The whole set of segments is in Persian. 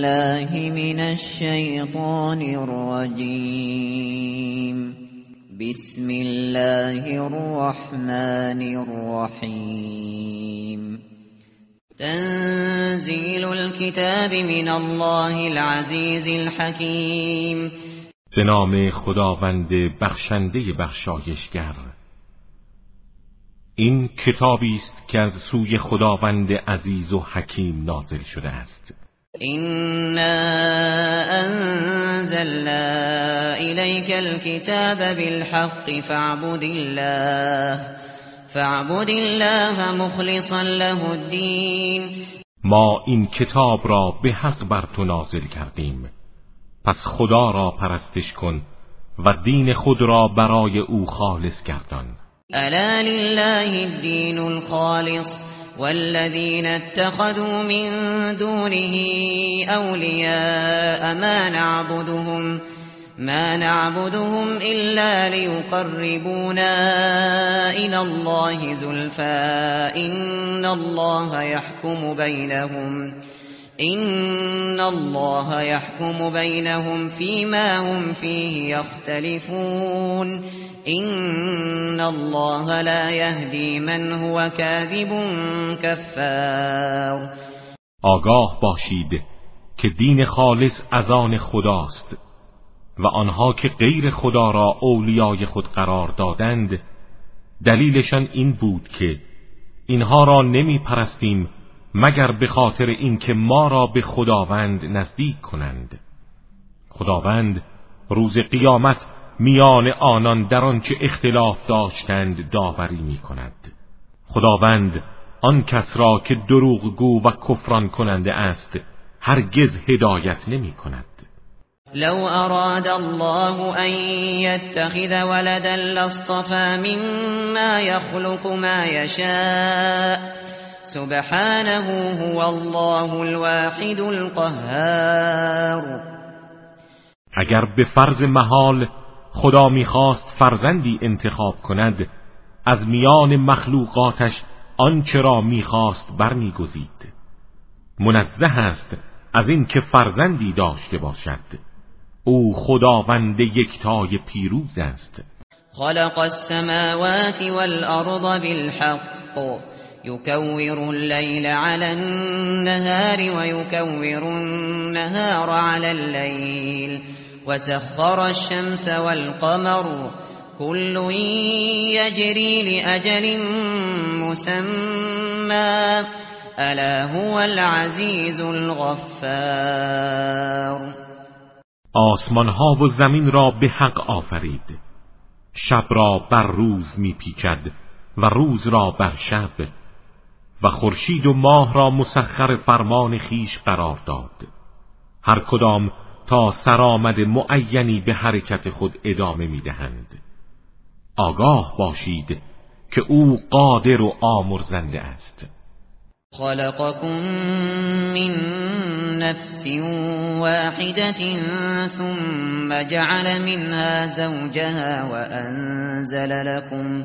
بالله من الشیطان الرجیم بسم الله الرحمن الرحیم تنزیل الكتاب من الله العزیز الحکیم به نام خداوند بخشنده بخشایشگر. این کتابی است که از سوی خداوند عزیز و حکیم نازل شده است. إنا انزلنا إليك الكتاب بالحق فاعبد الله فاعبد الله مخلصا له الدين ما این کتاب را به حق بر تو نازل کردیم. پس خدا را پرستش کن و دین خود را برای او خالص گردان. الا لله الدين الخالص والذين اتخذوا من دونه أولياء ما نعبدهم ما نعبدهم إلا ليقربونا إلى الله زلفى إن الله يحكم بينهم. إن الله يحكم بينهم فيما هم فيه يختلفون إن الله لا يهدي من هو كاذب كفار آگاه باشید که دین خالص از آن خداست و آنها که غیر خدا را اولیای خود قرار دادند دلیلشان این بود که اینها را نمی پرستیم مگر به خاطر اینکه ما را به خداوند نزدیک کنند. خداوند روز قیامت میان آنان در آنچه اختلاف داشتند داوری می کند خداوند آن کس را که دروغگو و کفران کننده است هرگز هدایت نمی کند لو اراد الله ان يتخذ ولدا لاصطفى مما يخلق ما يشاء سبحانه هو الله الواحد القهار. اگر به فرض محال خدا می‌خواست فرزندی انتخاب کند از میان مخلوقاتش آنچه را می‌خواست برمیگزید. منزه است از اینکه فرزندی داشته باشد. او خداوند یکتای پیروز است. خلق السماوات والارض بالحق. يكور الليل على النهار ويكور النهار على الليل. وسخر الشمس والقمر كل يجري لأجل مسمى. ألا هو العزيز الغفار. آسمان ها و زمین را به حق آفرید. شب را بر روز میپیچد و روز را بر شب و خورشید و ماه را مسخر فرمان خیش قرار داد. هر کدام تا سرآمد معینی به حرکت خود ادامه می‌دهند. آگاه باشید که او قادر و آمرزنده است. خلقكم من نفس واحدة ثم جعل منها زوجها وأنزل لكم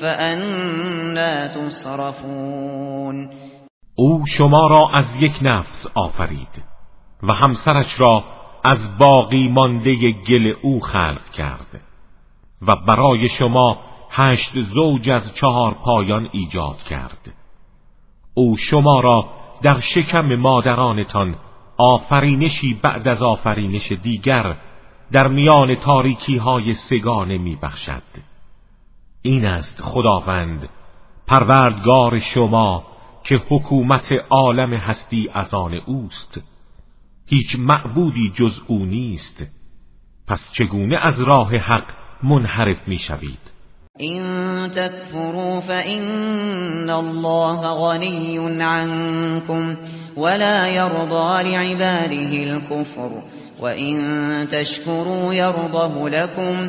فأنا تصرفون او شما را از یک نفس آفرید و همسرش را از باقی مانده گل او خلق کرد و برای شما هشت زوج از چهار پایان ایجاد کرد او شما را در شکم مادرانتان آفرینشی بعد از آفرینش دیگر در میان تاریکی های سگانه می بخشد. این است خداوند پروردگار شما که حکومت عالم هستی از آن اوست. هیچ معبودی جز او نیست. پس چگونه از راه حق منحرف می شوید إن تكفروا فإن الله غني عنكم ولا يرضى لعباده الكفر وإن تشكروا يرضه لكم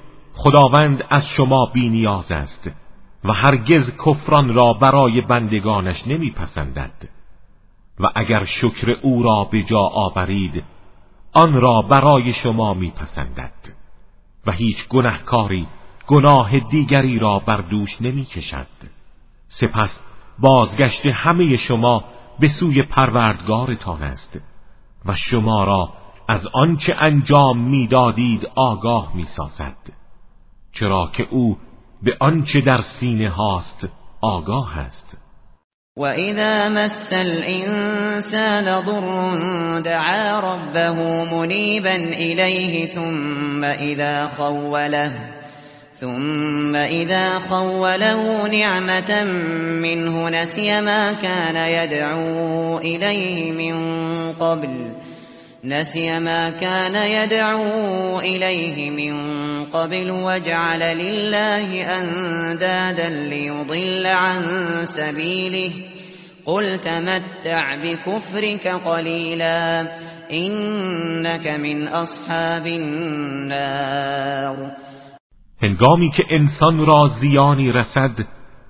خداوند از شما بینیاز است و هرگز کفران را برای بندگانش نمیپسندد. و اگر شکر او را به جا آورید آن را برای شما میپسندد. و هیچ گنهکاری گناه دیگری را بر دوش نمی کشد سپس بازگشت همه شما به سوی پروردگارتان است و شما را از آنچه انجام می‌دادید آگاه می‌سازد. چرا که او به آنچه در سینه هاست آگاه است. و اذا مس الانسان ضر دعا ربه منیبا الیه ثم اذا خوله ثم اذا خوله نعمة منه نسي ما كان يدعو إليه من قبل. نسي ما كان يدعو إليه من قبل وجعل لله أندادا ليضل عن سبيله. قل تمتع بكفرك قليلا إنك من أصحاب النار. هنگامی که انسان را زیانی رسد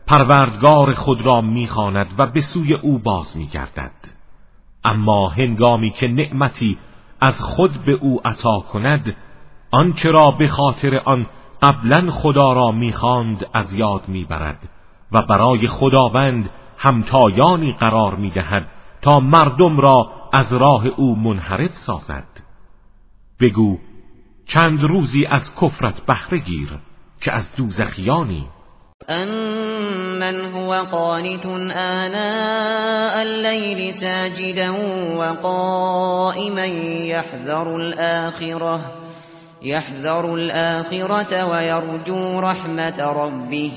پروردگار خود را می‌خواند و به سوی او باز میگردد. اما هنگامی که نعمتی از خود به او عطا کند آنچه را به خاطر آن قبلا خدا را می‌خواند از یاد می‌برد و برای خداوند همتایانی قرار می‌دهد تا مردم را از راه او منحرف سازد. بگو چند روزی از کفرت بهره گیر که از دوزخیانی أَمَّنْ هو قانت آناء الليل ساجدا وقائما يحذر الآخرة يحذر الآخرة ويرجو رحمة ربه.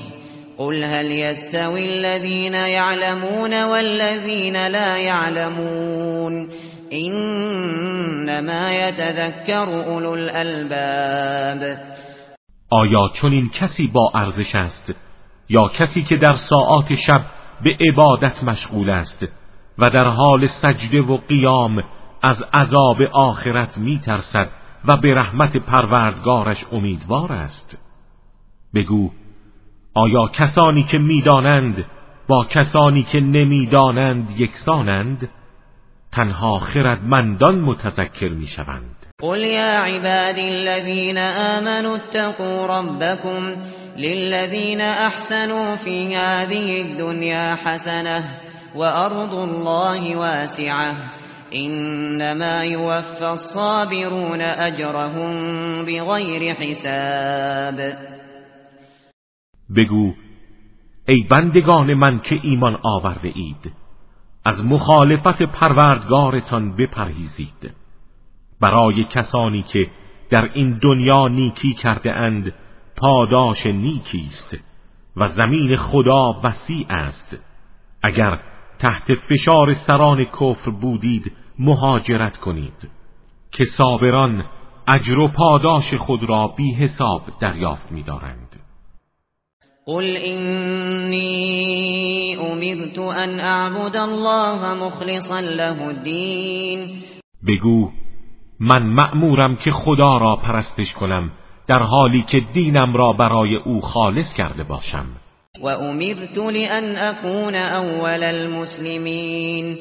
قل هل يستوي الذين يعلمون والذين لا يعلمون؟ إنما يتذكر أولو الألباب. آیا چنین کسی با ارزش است؟ یا کسی که در ساعات شب به عبادت مشغول است و در حال سجده و قیام از عذاب آخرت میترسد و به رحمت پروردگارش امیدوار است. بگو آیا کسانی که می‌دانند با کسانی که نمی‌دانند یکسانند؟ تنها خردمندان متذکر می‌شوند. قل يا عبادي الذين آمنوا اتقوا ربكم للذين أحسنوا في هذه الدنيا حسنة وأرض الله واسعة إنما يوفى الصابرون أجرهم بغير حساب. بگو ای بندگان من که ایمان آورده اید از مخالفت پروردگارتان بپرهیزید. برای کسانی که در این دنیا نیکی کرده اند پاداش نیکی است و زمین خدا وسیع است. اگر تحت فشار سران کفر بودید مهاجرت کنید که صابران اجر و پاداش خود را بی حساب دریافت می‌دارند. قل اینی امرت ان اعبد الله مخلصا له الدین بگو من مأمورم که خدا را پرستش کنم در حالی که دینم را برای او خالص کرده باشم. و امرت لان اكون اول المسلمین.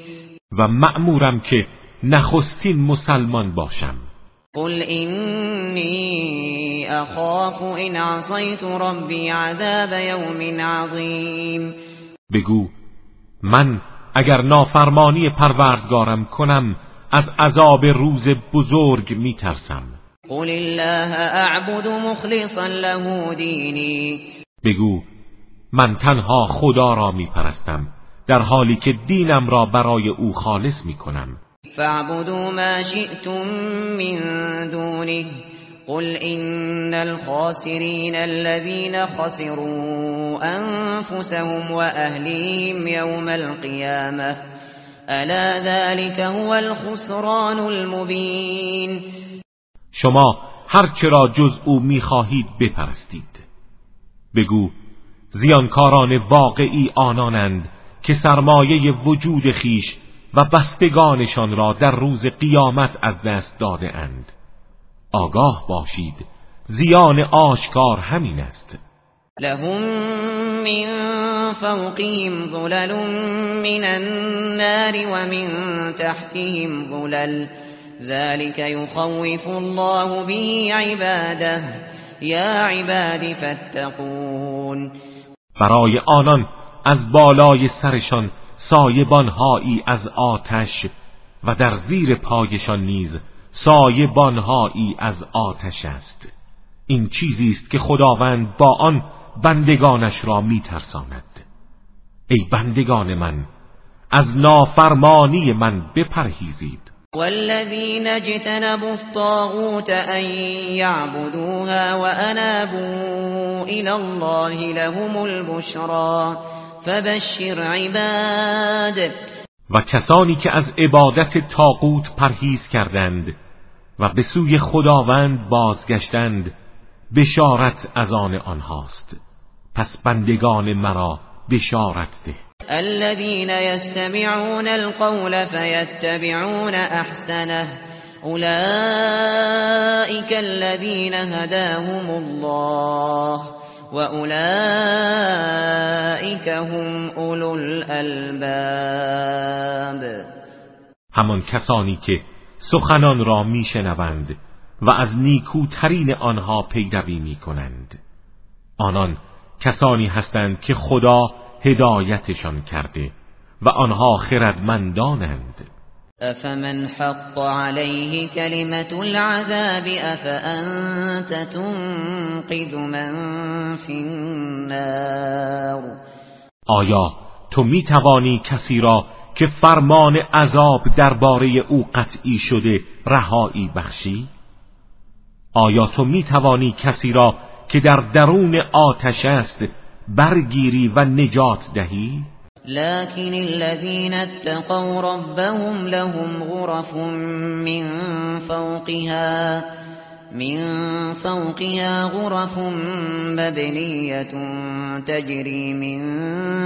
و مأمورم که نخستین مسلمان باشم. قل اینی اخاف ان عصیت ربی عذاب یوم عظیم. بگو من اگر نافرمانی پروردگارم کنم از عذاب روز بزرگ میترسم. قل الله اعبد مخلصا له دینی بگو من تنها خدا را می پرستم در حالی که دینم را برای او خالص می کنم فاعبدوا ما شئتم من دونه. قل إن الخاسرين الذين خسروا أنفسهم وأهليهم يوم القيامة. ألا ذلك هو الخسران المبين. شما هر را جز او می‌خواهید بپرستید. بگو زیانکاران واقعی آنانند که سرمایه وجود خیش و بستگانشان را در روز قیامت از دست داده اند. آگاه باشید زیان آشکار همین است. لهم من فوقهم ظلل من النار ومن تحتهم ظلل. ذلك يخوف الله به عباده. یا عباد فاتقون. برای آنان از بالای سرشان سایبانهایی از آتش و در زیر پایشان نیز سایبانهایی از آتش است. این چیزی است که خداوند با آن بندگانش را میترساند. ای بندگان من از نافرمانی من بپرهیزید. والذین اجتنبوا الطاغوت ان يعبدوها وانابوا الى الله لهم البشرا فبشر عباد. و کسانی که از عبادت تاقوت پرهیز کردند و به سوی خداوند بازگشتند بشارت از آن آنهاست. پس بندگان مرا بشارت ده. الذين يستمعون القول فيتبعون احسنه اولئك الذين هداهم الله. واولئك هم اولو الالباب همان کسانی که سخنان را میشنوند و از نیکوترین آنها پیروی می‌کنند. آنان کسانی هستند که خدا هدایتشان کرده و آنها خردمندانند. افمن حق عليه كلمة العذاب افانت تنقذ من في النار؟ آیا تو می توانی کسی را که فرمان عذاب درباره او قطعی شده رهایی بخشی؟ آیا تو می توانی کسی را که در درون آتش است برگیری و نجات دهی؟ لكن الذين اتقوا ربهم لهم غرف من فوقها من فوقها غرف مبنية تجري من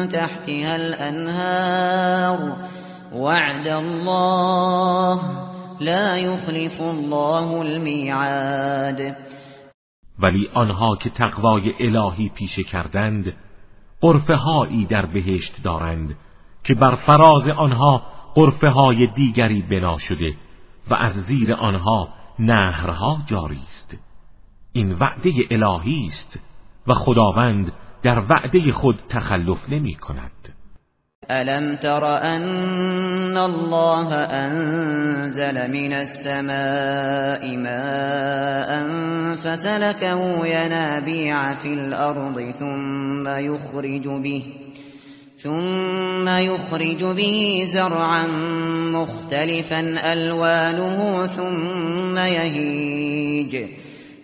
تحتها الأنهار وعد الله لا يخلف الله الميعاد. ولی آنها که تقوای الهی پیشه کردند قرفه هایی در بهشت دارند که بر فراز آنها قرفه های دیگری بنا شده و از زیر آنها نهرها جاری است. این وعده الهی است و خداوند در وعده خود تخلف نمی کند. ألم تر أن الله أنزل من السماء ماء فسلكه ينابيع في الأرض ثم يخرج به ثم يخرج به زرعا مختلفا ألوانه ثم يهيج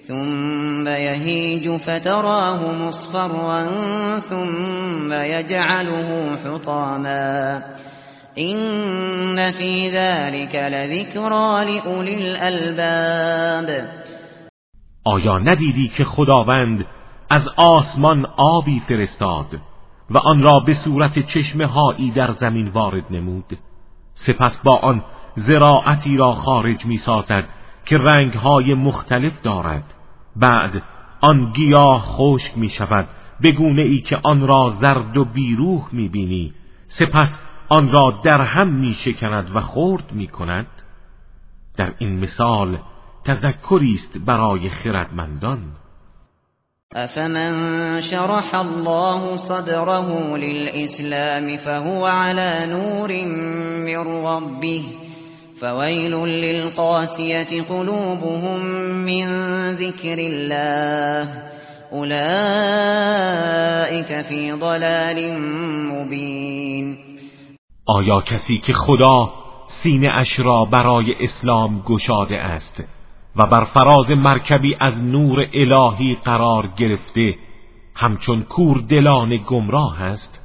ثم يهيج فتراه مصفرا ثم يجعله حطاما. إن في ذلك لذكرى لأولي الألباب. آیا ندیدی که خداوند از آسمان آبی فرستاد و آن را به صورت چشمه هایی در زمین وارد نمود؟ سپس با آن زراعتی را خارج می سازد که رنگهای مختلف دارد. بعد آن گیاه خشک می شود به ای که آن را زرد و بیروح می بینی سپس آن را در هم می شکند و خرد می کند در این مثال تذکری است برای خردمندان. افمن شرح الله صدره للإسلام فهو على نور من ربه. فويل للقاسية قلوبهم من ذكر الله. اولئك فی ضلال مبین آیا کسی که خدا سینه اش را برای اسلام گشاده است و بر فراز مرکبی از نور الهی قرار گرفته همچون کور دلان گمراه است؟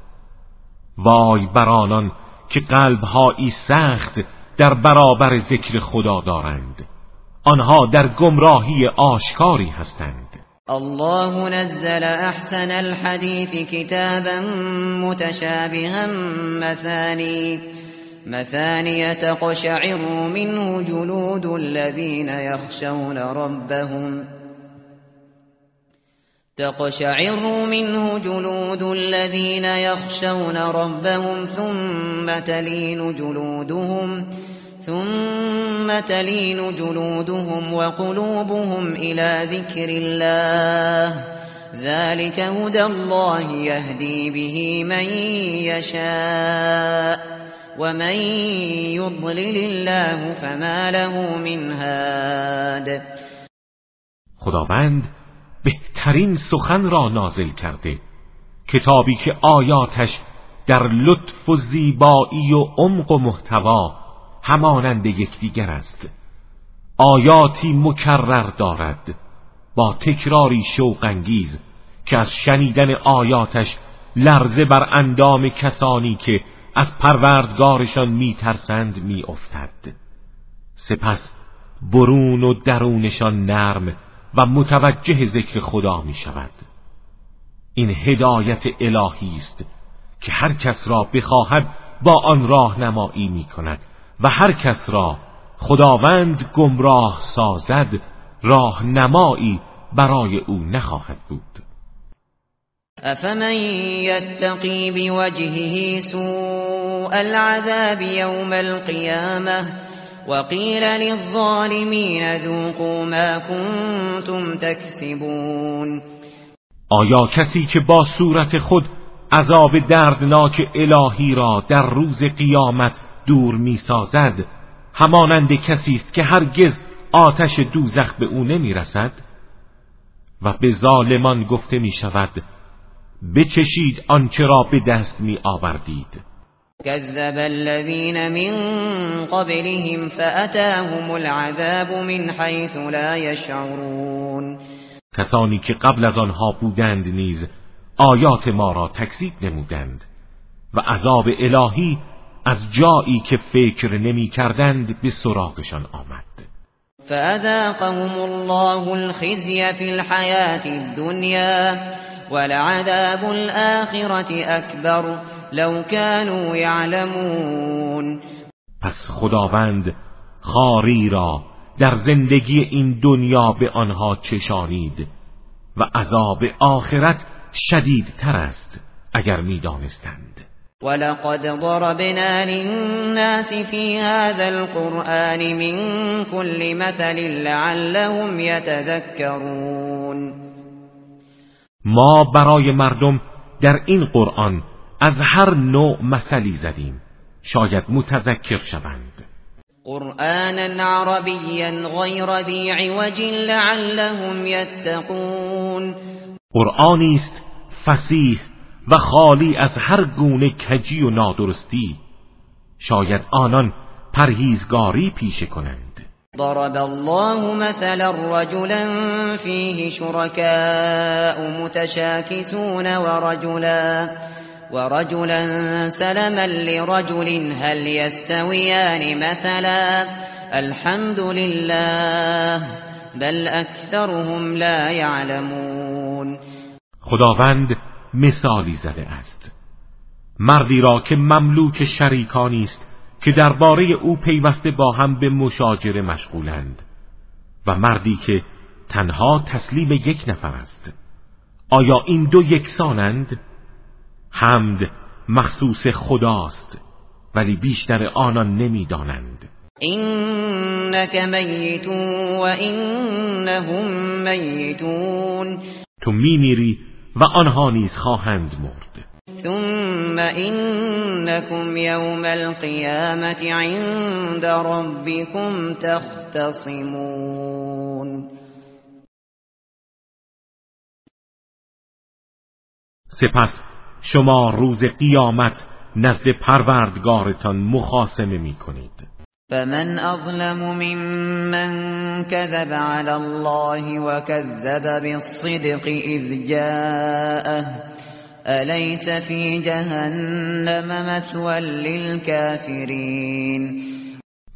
وای بر آنان که قلبهایی سخت در برابر ذکر خدا دارند. آنها در گمراهی آشکاری هستند. الله نزل احسن الحديث كتابا متشابها مثاني مثاني تقشعر منه جلود الذين يخشون ربهم. تقشعر منه جلود الذين يخشون ربهم ثم تلين جلودهم ثم تلين جلودهم وقلوبهم إلى ذكر الله. ذلك هدى الله يهدي به من يشاء ومن يضلل الله فما له من هاد. خداوند بهترین سخن را نازل کرده. کتابی که آیاتش در لطف و زیبایی و عمق و محتوا همانند یکدیگر است. آیاتی مکرر دارد با تکراری شوقانگیز که از شنیدن آیاتش لرزه بر اندام کسانی که از پروردگارشان میترسند میافتد. سپس برون و درونشان نرم و متوجه ذکر خدا می شود این هدایت الهی است که هر کس را بخواهد با آن راهنمایی می کند و هر کس را خداوند گمراه سازد راهنمایی برای او نخواهد بود. افمن یتقی بوجهه سوء العذاب یوم القیامه وقیل للظالمین ذوقوا ما کنتم تکسبون آیا کسی که با صورت خود عذاب دردناک الهی را در روز قیامت دور می‌سازد. همانند کسی است که هرگز آتش دوزخ به او نمی‌رسد. و به ظالمان گفته می شود بچشید آنچه را به دست می آوردید كذب الذين من قبلهم فأتاهم العذاب من حيث لا يشعرون کسانی که قبل از آنها بودند نیز آیات ما را تکذیب نمودند و عذاب الهی از جایی که فکر نمی کردند به سراغشان آمد. فأذاقهم الله الخزي في الحياة الدنيا ولعذاب الآخرة أكبر لو كانوا يعلمون. پس خداوند خاری را در زندگی این دنیا به آنها چشانید و عذاب آخرت شدیدتر است اگر می‌دانستند. ولقد ضربنا للناس في هذا القرآن من كل مثل لعلهم يتذكرون. ما برای مردم در این قرآن از هر نوع مثلی زدیم. شاید متذکر شوند. قرآنا عربیا غیر ذی عوج لعلهم یتقون قرآنی است فسیح و خالی از هر گونه کجی و نادرستی. شاید آنان پرهیزگاری پیشه کنند. ضرب الله مثلا رجلا فيه شركاء متشاكسون ورجلا ورجلا سلما لرجل هل يستويان مثلا الحمد لله بل اكثرهم لا يعلمون خداوند مثالی زده است. مردی را که مملوک شریکانی است که درباره او پیوسته با هم به مشاجره مشغولند و مردی که تنها تسلیم یک نفر است. آیا این دو یکسانند؟ حمد مخصوص خداست ولی بیشتر آنان نمی‌دانند. اینک میت و اینهم میتون. تو میمیری و آنها نیز خواهند مرد. ثم إنكم يوم القيامة عند ربكم تختصمون. سپس شما روز قیامت نزد پروردگارتان مخاسمه می کنید فمن اظلم ممن كذب على الله وكذب بالصدق اذ جاءه. أليس في جهنم مثوى للكافرین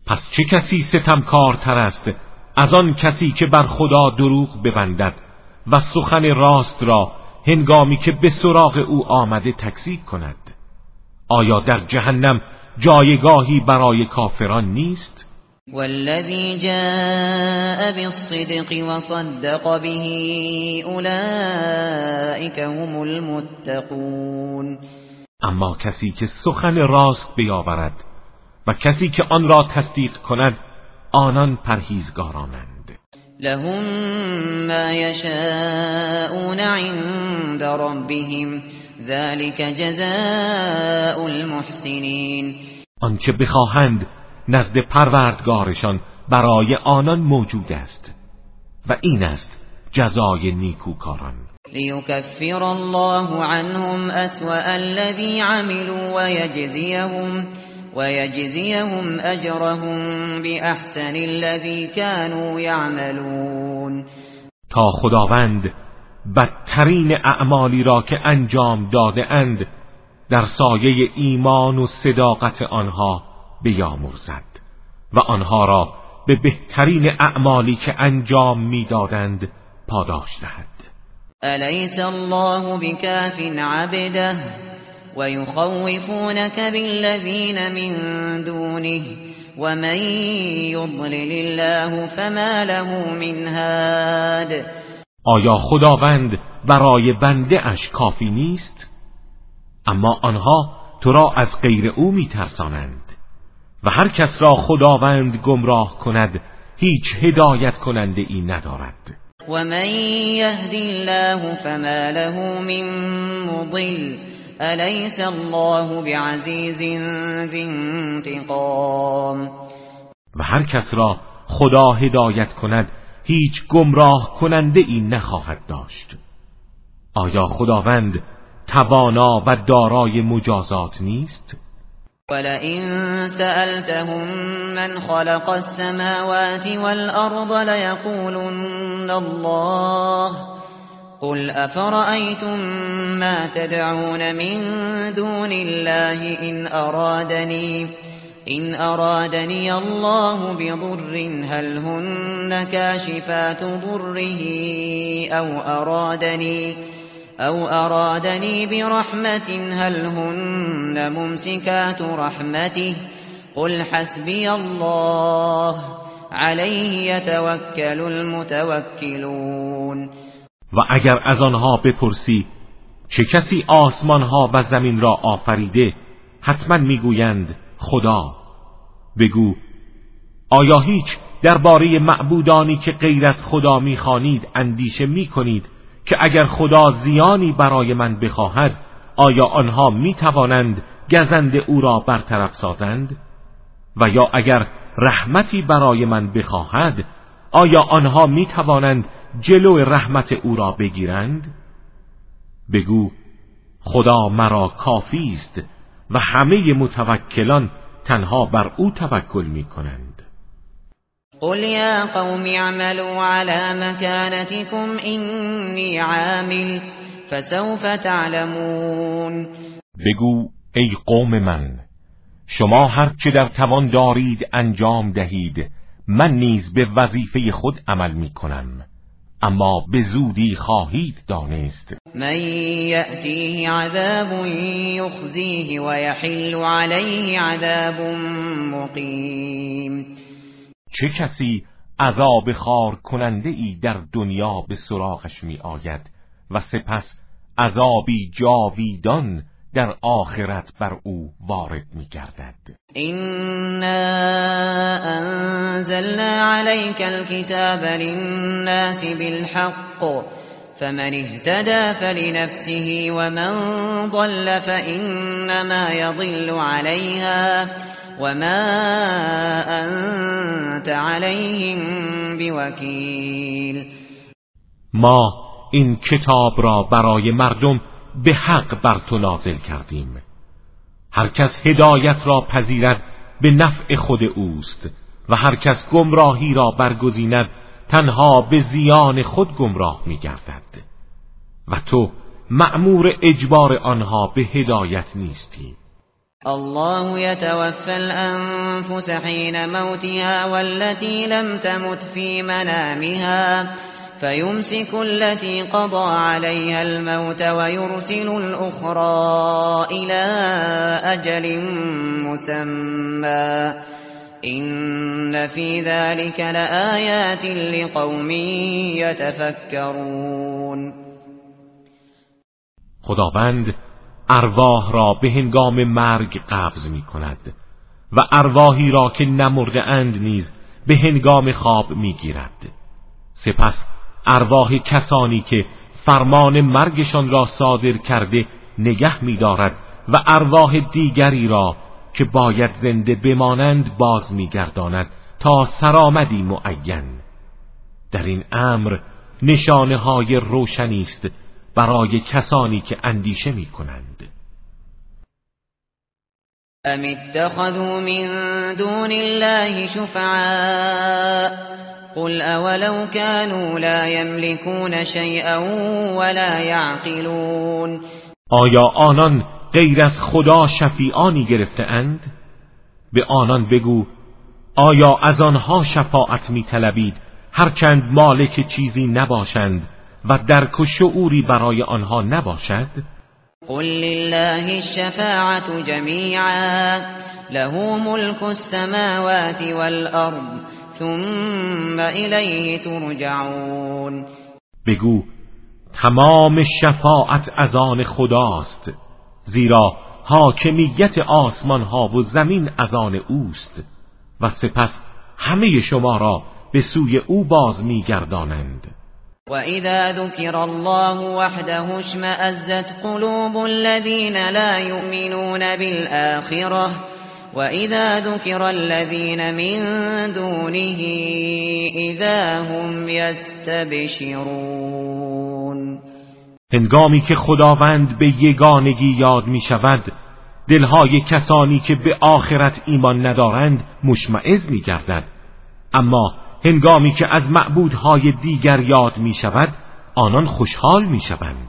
پس چه کسی ستمکارتر است؟ از آن کسی که بر خدا دروغ ببندد و سخن راست را هنگامی که به سراغ او آمده تکذیب کند؟ آیا در جهنم جایگاهی برای کافران نیست؟ والذی جاء بالصدق وصدق به اولئک هم المتقون. اما کسی که سخن راست بیاورد و کسی که آن را تصدیق کند آنان پرهیزگارانند. لهم ما یشاءون عند ربهم ذلك جزاء المحسنین آنچه بخواهند نزد پروردگارشان برای آنان موجود است و این است جزای نیکوکاران. لیکفر الله عنهم اسوأ الذی عملوا ويجزيهم ويجزيهم اجرهم باحسن الذي كانوا يعملون. تا خداوند بدترین اعمالی را که انجام داده اند در سایه ایمان و صداقت آنها بیامرزد و آنها را به بهترین اعمالی که انجام می‌دادند پاداش دهد. الیس الله بکاف عبده و یخوفونك بالذین من دونه ومن یضلل الله فما له من هاد آیا خداوند برای بنده اش کافی نیست؟ اما آنها تو را از غیر او میترسانند و هر کس را خداوند گمراه کند هیچ هدایت کننده ای ندارد. و من یهدی الله فما له من مضل الیس الله بعزیز ذی انتقام؟ و هر کس را خدا هدایت کند هیچ گمراه کننده ای نخواهد داشت آیا خداوند توانا و دارای مجازات نیست؟ ولئن سألتهم من خلق السماوات والأرض ليقولن الله قل أفرأيتم ما تدعون من دون الله إن أرادني إن أرادني الله بضر هل هن كاشفات ضره؟ أو أرادني أو أرادني برحمة هل هن ممسكات رحمته؟ قل حسبي الله عليه يتوكل المتوكلون. و اگر از آنها بپرسی چه کسی آسمانها و زمین را آفریده؟ حتما می‌گویند خدا. بگو آیا هیچ درباره معبودانی که غیر از خدا می‌خوانید اندیشه می‌کنید که اگر خدا زیانی برای من بخواهد آیا آنها می توانند گزند او را برطرف سازند؟ و یا اگر رحمتی برای من بخواهد آیا آنها می توانند جلو رحمت او را بگیرند؟ بگو خدا مرا کافی است و همه متوکلان تنها بر او توکل می کنند قل يا قوم اعملوا على مكانتكم إني عامل فسوف تعلمون. بگو ای قوم من شما هرچه در توان دارید انجام دهید من نیز به وظیفه خود عمل می کنم اما به زودی خواهید دانست. من یأتیه عذاب یخزیه و یحل علیه عذاب مقیم. چه کسی عذاب خار کننده ای در دنیا به سراغش می آید و سپس عذابی جاویدان در آخرت بر او وارد می گردد اینا انزلنا علیک الكتاب للناس بالحق فمن اهتدى فلنفسه ومن ضل فإنما يضل عليها وما انت عليهم بوکیل ما این کتاب را برای مردم به حق بر تو نازل کردیم. هر کس هدایت را پذیرد به نفع خود اوست. و هر کس گمراهی را برگزیند تنها به زیان خود گمراه می گردد. و تو مأمور اجبار آنها به هدایت نیستی. الله يتوفى الأنفس حين موتها والتي لم تمت في منامها. فيمسك التي قضى عليها الموت ويرسل الأخرى إلى أجل مسمى. إن في ذلك لآيات لقوم يتفكرون. خداوند ارواح را به هنگام مرگ قبض می کند و ارواحی را که نمرده اند نیز به هنگام خواب می گیرد سپس ارواح کسانی که فرمان مرگشان را صادر کرده نگه می دارد و ارواح دیگری را که باید زنده بمانند باز میگرداند تا سرآمدی معین. در این امر نشانه های روشنی است برای کسانی که اندیشه می کنند ام اتخذوا من دون الله شفعاء قل اولو كانوا لا يملكون شيئا ولا يعقلون آیا آنان غیر از خدا شفیعانی گرفته اند؟ به آنان بگو آیا از آنها شفاعت می طلبید هرچند مالک چیزی نباشند و درک و شعوری برای آنها نباشد قل لله الشفاعت جمیعا له ملك السماوات والارض ثم الیه ترجعون. بگو تمام شفاعت از آن خداست زیرا حاکمیت آسمان ها و زمین از آن اوست و سپس همه شما را به سوی او باز میگردانند. و اذا ذکر الله وحده اشمأزت قلوب الذين لا يؤمنون بالآخرة اذا ذكر الذين من دونه اذا هم يستبشرون هنگامی که خداوند به یگانگی یاد می شود دلهای کسانی که به آخرت ایمان ندارند مشمعز می گردد اما هنگامی که از معبودهای دیگر یاد می شود آنان خوشحال می شوند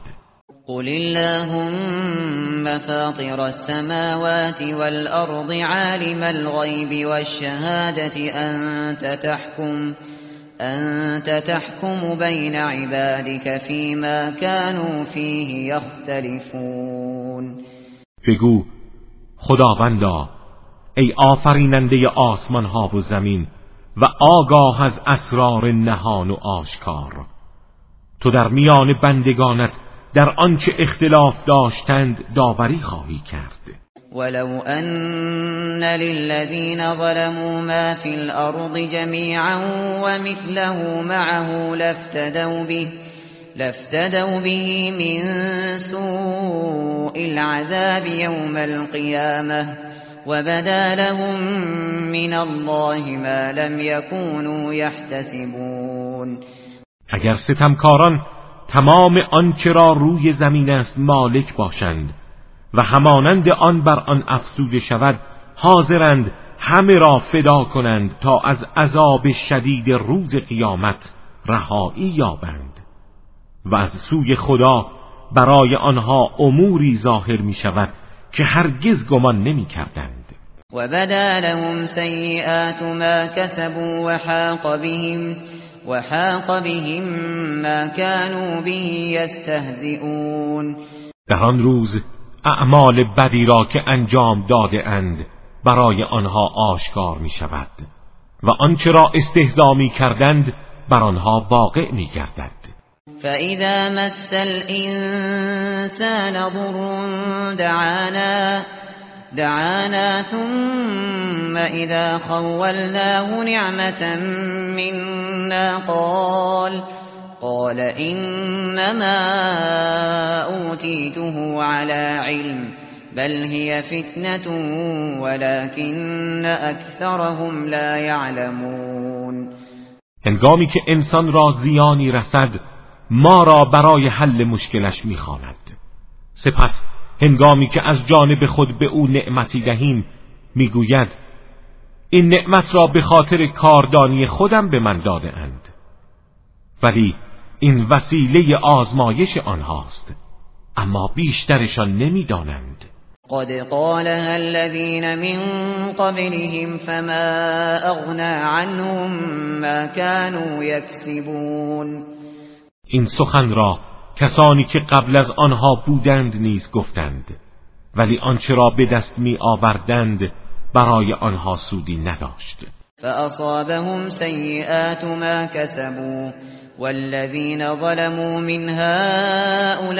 قل اللهم فاطر السماوات والأرض عالم الغيب والشهادة أنت تحكم أنت تحكم بين عبادك فيما كانوا فيه يختلفون. بگو خداوندا ای آفریننده آسمان ها و زمین و آگاه از اسرار نهان و آشکار تو در میان بندگانت در آنچه اختلاف داشتند داوری خواهی کرد. ولو أن للذين ظلموا ما في الأرض جميعا ومثله معه لافتدوا به لافتدوا به من سوء العذاب يوم القيامة وبدا لهم من الله ما لم يكونوا يحتسبون اگر ستمکاران تمام آنچه را روی زمین است مالک باشند و همانند آن بر آن افزوده شود حاضرند همه را فدا کنند تا از عذاب شدید روز قیامت رهایی یابند. و از سوی خدا برای آنها اموری ظاهر می شود که هرگز گمان نمی کردند. و بدا لهم سیئات ما کسبوا و حاق بهم و حاق بهم ما كانوا به یستهزئون در آن روز اعمال بدی را که انجام داده اند برای آنها آشکار می شود و آنچه را استهزا می کردند بر آنها واقع می گردد فَإِذَا مَسَّ الْإِنسَانَ ضُرٌّ دَعَانَا دعانا ثم إذا خولناه نعمة منا قال قال إنما أوتيته على علم بل هي فتنة ولكن أكثرهم لا يعلمون. هنگامی که انسان را زیانی رسد ما را برای حل مشکلش می‌خواند. سپس هنگامی که از جانب خود به او نعمتی دهیم می‌گوید این نعمت را به خاطر کاردانی خودم به من داده اند. ولی این وسیله آزمایش آنهاست اما بیشترشان نمی‌دانند. قد قالها الذين من قبلهم فما اغنى عنهم ما كانوا يكسبون. این سخن را کسانی که قبل از آنها بودند نیز گفتند ولی آنچه را به دست می آوردند برای آنها سودی نداشت. فاصابهم سیئات ما كسبوا والذين ظلموا من هؤلاء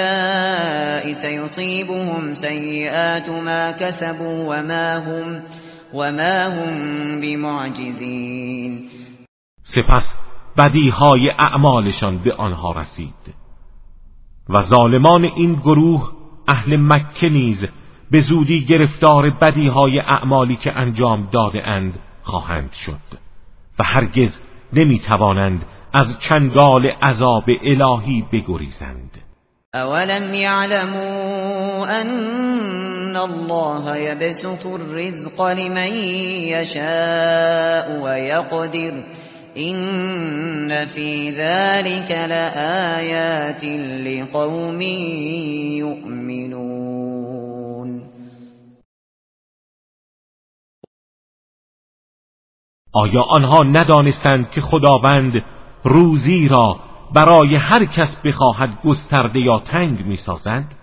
سيصيبهم سيئات ما كسبوا وما هم وما هم بمعجزين سپس بدیهای اعمالشان به آنها رسید. و ظالمان این گروه اهل مکه نیز به زودی گرفتار بدیهای اعمالی که انجام داده اند خواهند شد و هرگز نمی‌توانند از چنگال عذاب الهی بگریزند. اولم یعلموا ان الله یبسط الرزق لمن یشاء و یقدر این فی ذلك لآیات لقوم یؤمنون آیا آنها ندانستند که خداوند روزی را برای هر کس بخواهد گسترده یا تنگ می‌سازد؟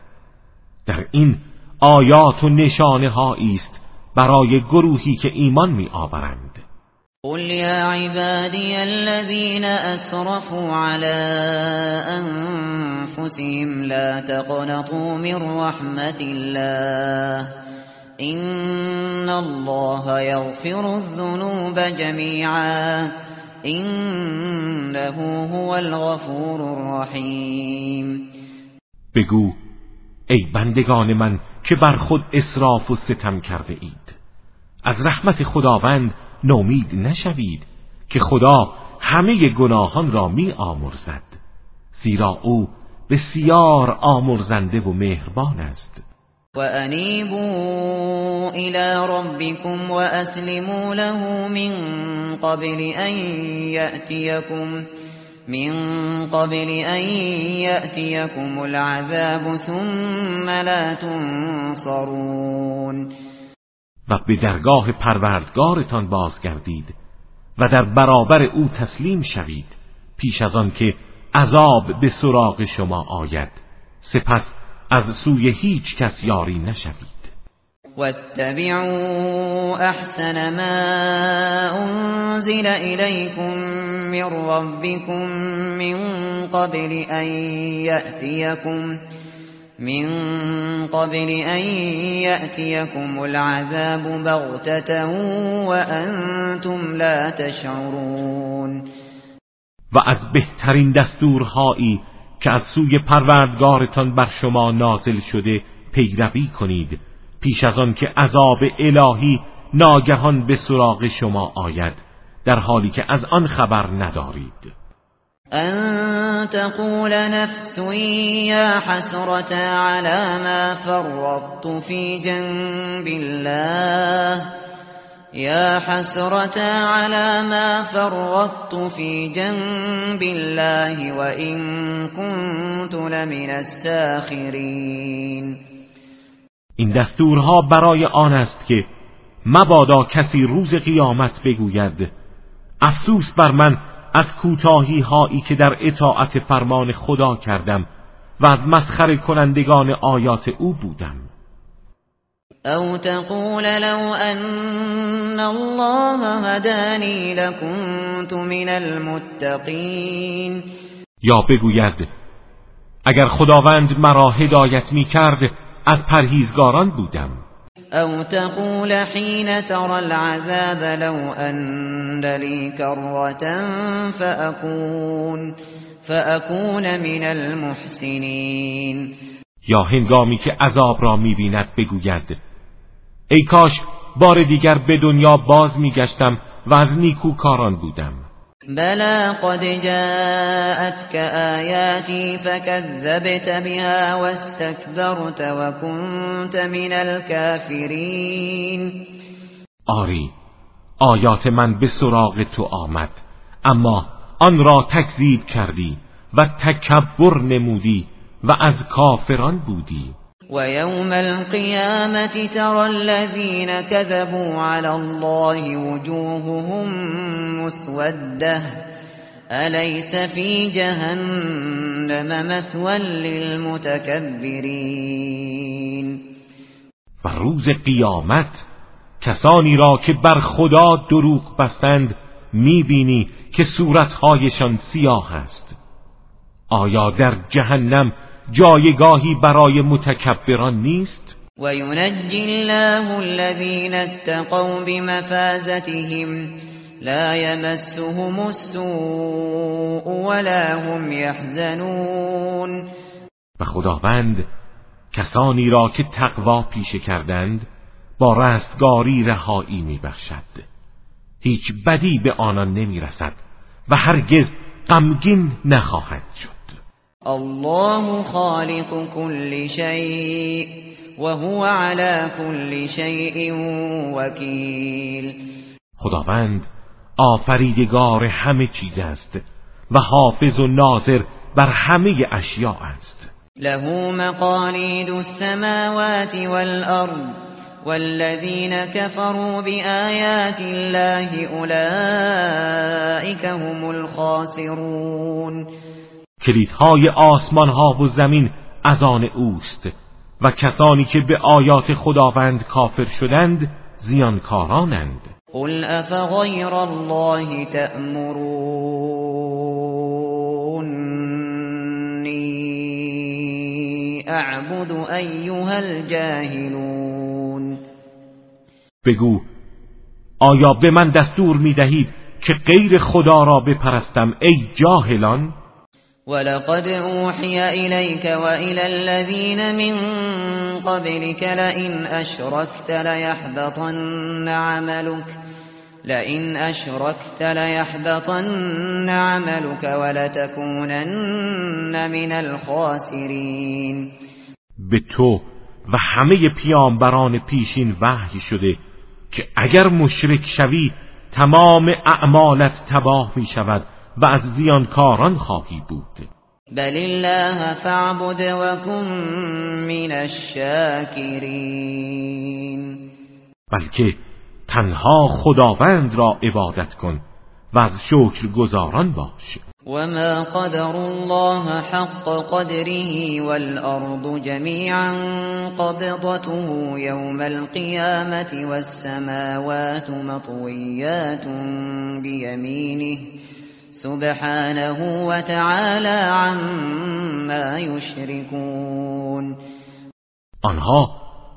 در این آیات و نشانه است برای گروهی که ایمان می آورند قل یا عبادی الذین اسرفوا على انفسهم لا تقنطوا من رحمت الله ان الله یغفر الذنوب جمیعا انه هو الغفور الرحیم بگو ای بندگان من که بر خود اسراف و ستم کرده اید از رحمت خداوند نومید نشوید که خدا همه گناهان را می آمرزد زیرا او بسیار آمرزنده و مهربان است. وأنيبوا إلى ربكم وأسلموا له من قبل أن يأتيكم من قبل أن يأتيكم العذاب ثم لا تنصرون. و به درگاه پروردگارتان بازگردید و در برابر او تسلیم شوید پیش از آن که عذاب به سراغ شما آید. سپس از سوی هیچ کس یاری نشوید. واتبعوا احسن ما انزل اليكم من ربكم من قبل ان ياتيكم من قبل ان ياتيكم العذاب بغتة وانتم لا تشعرون. و از بهترین دستورهایی که از سوی پروردگارتان بر شما نازل شده پیروی کنید. پیش از آن که عذاب الهی ناگهان به سراغ شما آید در حالی که از آن خبر ندارید. ان تقول نفس یا حسرت على ما فرطت في جنب الله. يا حسرة على ما فرطت في جنب الله وإن كنت لمن الساخرين. این دستورها برای آن است که مبادا کسی روز قیامت بگوید افسوس بر من از کوتاهی هایی که در اطاعت فرمان خدا کردم و از مسخر کنندگان آیات او بودم. او تقول لو ان الله هداني لكنت من المتقین. یا بگوید اگر خداوند مرا هدایت می کرد از پرهیزگاران بودم. او تقول حين ترى العذاب لو ان لي كرة فأكون, فأكون من المحسنین یا هنگامی که عذاب را می‌بیند بگوید ای کاش بار دیگر به دنیا باز میگشتم و از نیکوکاران بودم. بلا قد جاءتك آياتي فكذبت بها واستكبرت وكنت من الكافرين. آری آیات من به سراغ تو آمد اما آن را تکذیب کردی و تکبر نمودی و از کافران بودی. ويوم القيامة ترى الذين كذبوا على الله وجوههم مسودة. أليس في جهنم مثوى للمتكبرين؟ و روز قیامت کسانی را که بر خدا دروغ بستند می‌بینی که صورتهایشان سیاه است. آیا در جهنم جایگاهی برای متکبران نیست؟ و ینجی الله الذین اتقوا بمفازتهم لا يمسهم السوء ولا هم يحزنون و خداوند کسانی را که تقوا پیشه کردند با رستگاری رهایی میبخشد. هیچ بدی به آنان نمی‌رسد و هرگز غمگین نخواهد شد. الله خالق كل شيء وهو على كل شيء وكيل. خداوند آفریدگار همه چیز است و حافظ و ناظر بر همه اشیاء است. له مقالید السماوات والأرض والذين كفروا بآيات الله اولئك هم الخاسرون. کلیدهای آسمان ها و زمین از آن اوست و کسانی که به آیات خداوند کافر شدند زیانکارانند. قل افغیر الله تأمرونی اعبد ایها الجاهلون. بگو آیا به من دستور می دهید که غیر خدا را بپرستم ای جاهلان؟ ولقد أوحي إليك وإلى الذين من قبلك لئن أشركت ليحبطن عملك لئن أشركت ليحبطن عملك ولتكونن من الخاسرين. به تو و همه پیامبران پیشین وحی شده که اگر مشرک شوی تمام اعمالت تباه می شود و از زیانکاران خواهی بود. بل الله فاعبد و کن من الشاکرین. بلکه تنها خداوند را عبادت کن و از شکر گزاران باش وما قدر الله حق قدره والأرض جميعا قبضته يوم القيامة والسماوات مطويات بيمينه سبحانه و تعالی عما یشرکون آنها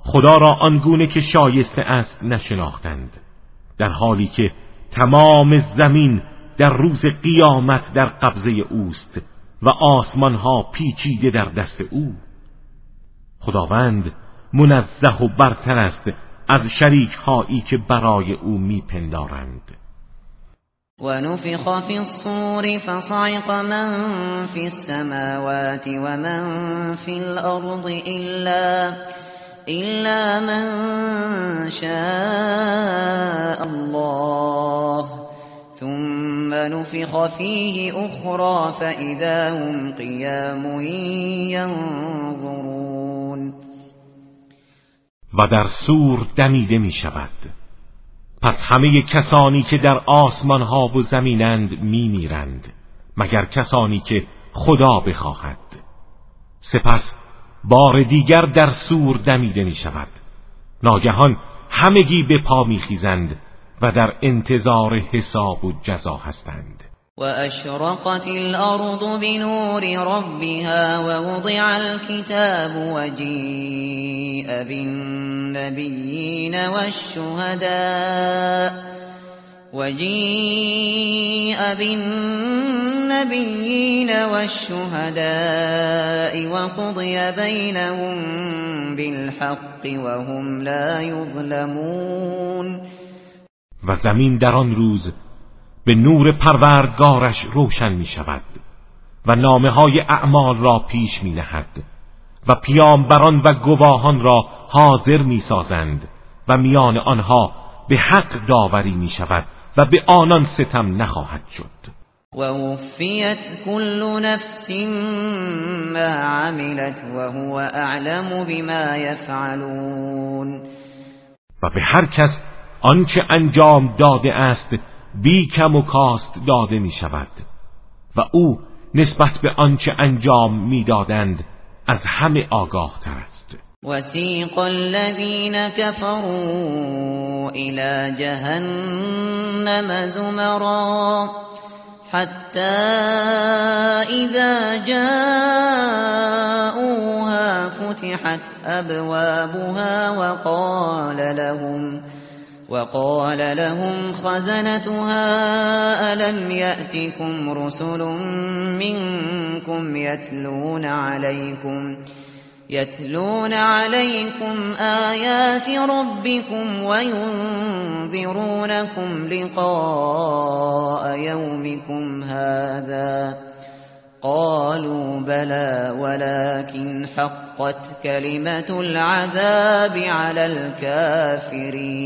خدا را آنگونه که شایسته است نشناختند در حالی که تمام زمین در روز قیامت در قبضه اوست و آسمان ها پیچیده در دست او. خداوند منزه و برتر است از شریک هایی که برای او میپندارند. ونفخ في الصور فصعق من في السماوات ومن في الأرض إلا, إلا من شاء الله. ثم نفخ فيه أخرى فإذا هم قيام ينظرون. و در سور دمیده می شود پس همه کسانی که در آسمان ها و زمینند می میرند مگر کسانی که خدا بخواهد. سپس بار دیگر در سور دمیده می شود ناگهان همگی به پا می خیزند و در انتظار حساب و جزا هستند. وأشرقت الأرض بنور ربها ووضع الكتاب وجيء بالنبيين والشهداء وجيء بالنبيين والشهداء وقضي بينهم بالحق وهم لا يظلمون و زمین در آن روز به نور پروردگارش روشن می شود و نامه های اعمال را پیش می نهد و پیامبران و گواهان را حاضر می سازند و میان آنها به حق داوری می شود و به آنان ستم نخواهد شد. ووفيت كل نفس ما عملت وهو اعلم بما يفعلون و به هر کس آنچه انجام داده است بی کم و کاست داده می شود و او نسبت به آنچه انجام می‌دادند از همه آگاه تر است. وسیق الذین كفروا الى جهنم زمرا حتى إذا جاءوها فتحت أبوابها وقال لهم وقال لهم خزنتها ألم يأتكم رسل منكم يتلون عليكم يتلون عليكم آيات ربكم وينذرونكم لقاء يومكم هذا قالوا بلى ولكن حقت كلمة العذاب على الكافرين.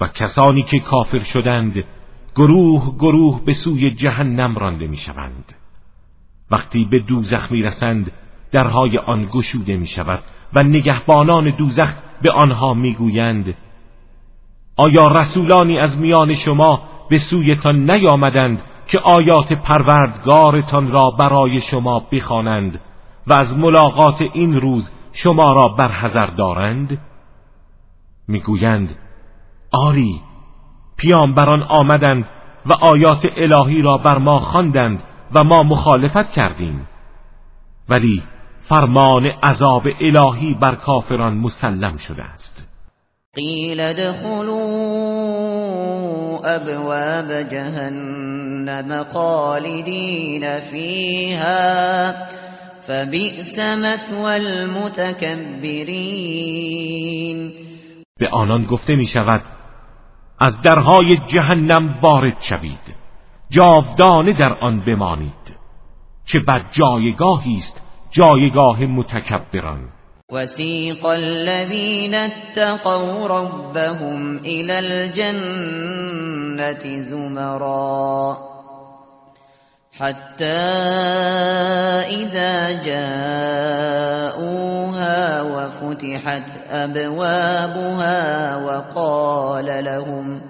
و کسانی که کافر شدند گروه گروه به سوی جهنم رانده می شوند وقتی به دوزخ می رسند درهای آن گشوده می شود و نگهبانان دوزخ به آنها می گویند آیا رسولانی از میان شما به سویتان نیامدند که آیات پروردگارتان را برای شما بخوانند و از ملاقات این روز شما را برحذر دارند؟ می‌گویند آری پیامبران آمدند و آیات الهی را بر ما خواندند و ما مخالفت کردیم. ولی فرمان عذاب الهی بر کافران مسلم شده است. قیل ادخلوا ابواب جهنم خالدین فیها فبئس مثوى المتکبرین به آنان گفته می شود از درهای جهنم وارد شوید جاودانه در آن بمانید چه بد جایگاهی است جایگاه متکبران. وسیق الذين اتقوا ربهم إلى الجنة زمرا حتى إذا جاءوها وفتحت أبوابها وقال لهم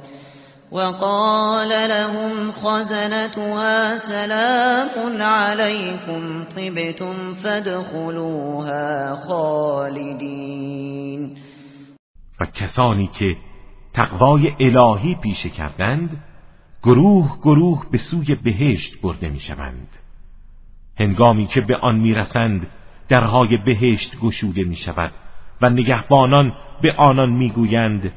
وقال لهم خزنتها سلام عليكم طبتم فادخلوها خالدین و کسانی که تقوای الهی پیشه کردند گروه گروه به سوی بهشت برده می شوند هنگامی که به آن می رسند درهای بهشت گشوده می شود و نگهبانان به آنان می گویند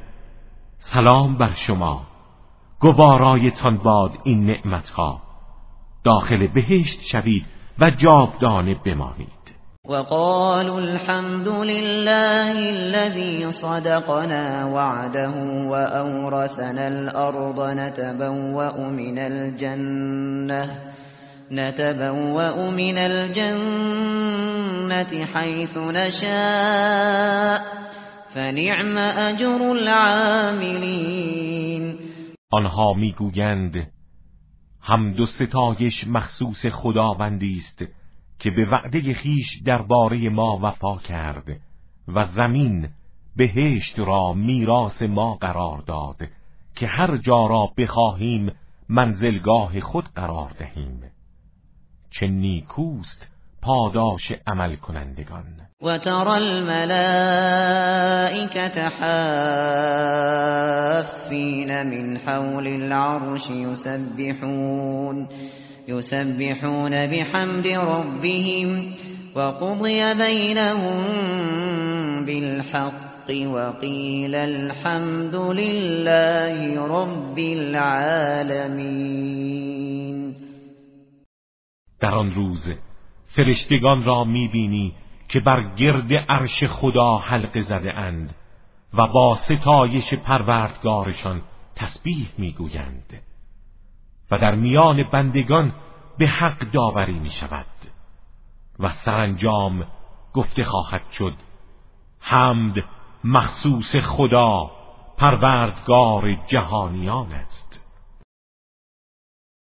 سلام بر شما. گوارایتان باد این نعمتها. داخل بهشت شوید و جاودانه بمانید. وقالوا الحمد لله الذي صدقنا وعده وأورثنا الأرض نتبوأ من الجنة نتبوأ من الجنة حيث نشاء فنعم أجر العاملين. آنها می‌گویند حمد و ستایش مخصوص خداوندی است که به وعده خیش درباره ما وفا کرد و زمین بهشت را میراث ما قرار داد که هر جا را بخواهیم منزلگاه خود قرار دهیم. چه نیکوست پاداش عمل کنندگان و ترى الملائكة حافین من حول العرش يسبحون يسبحون بحمد ربهم وقضي بينهم بالحق وقيل الحمد لله رب العالمين. در آن روز فرشتگان را می‌بینی که بر گرد عرش خدا حلقه زده اند و با ستایش پروردگارشان تسبیح می‌گویند و در میان بندگان به حق داوری می شود و سرانجام گفته خواهد شد حمد مخصوص خدا پروردگار جهانیان است.